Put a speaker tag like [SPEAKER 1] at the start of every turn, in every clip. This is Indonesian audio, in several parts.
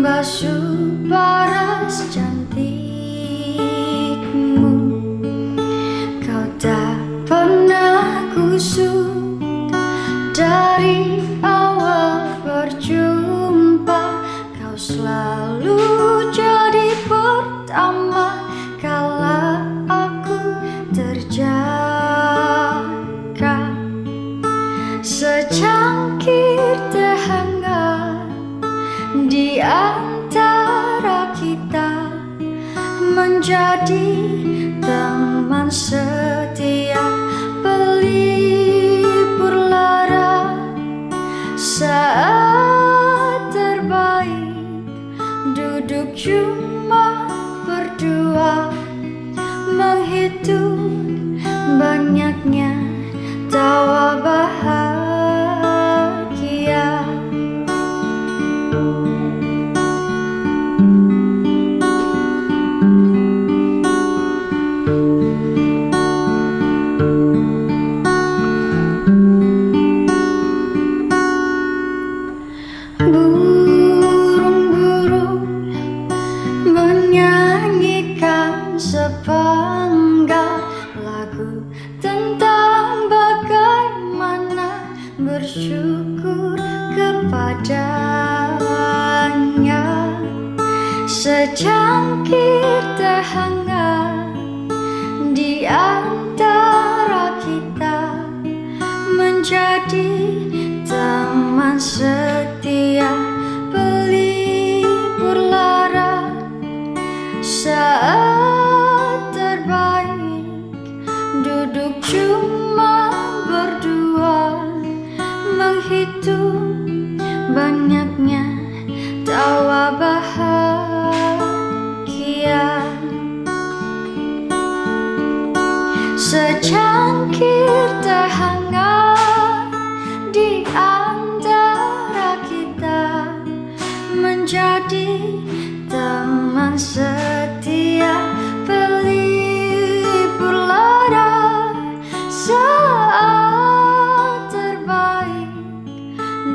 [SPEAKER 1] basuh paras cantikmu. Kau tak pernah kusut dari awal berjumpa. Kau selalu jadi pertama kala aku terjaga. Secangkir antara kita menjadi teman setia. Pelipur lara saat terbaik. Duduk cuma berdua. Menghitung banyaknya tawa Burung-burung menyanyikan sepenggal lagu tentang bagaimana bersyukur kepadanya. Secangkir teh hangat di antara setia pelipur lara saat terbaik. Duduk cuma berdua menghitung banyaknya tawa bahagia. Secangkir teh hangat di menjadi teman setia pelipur lara saat terbaik.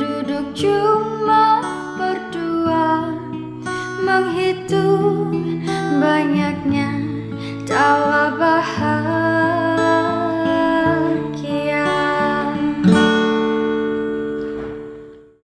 [SPEAKER 1] Duduk cuma berdua menghitung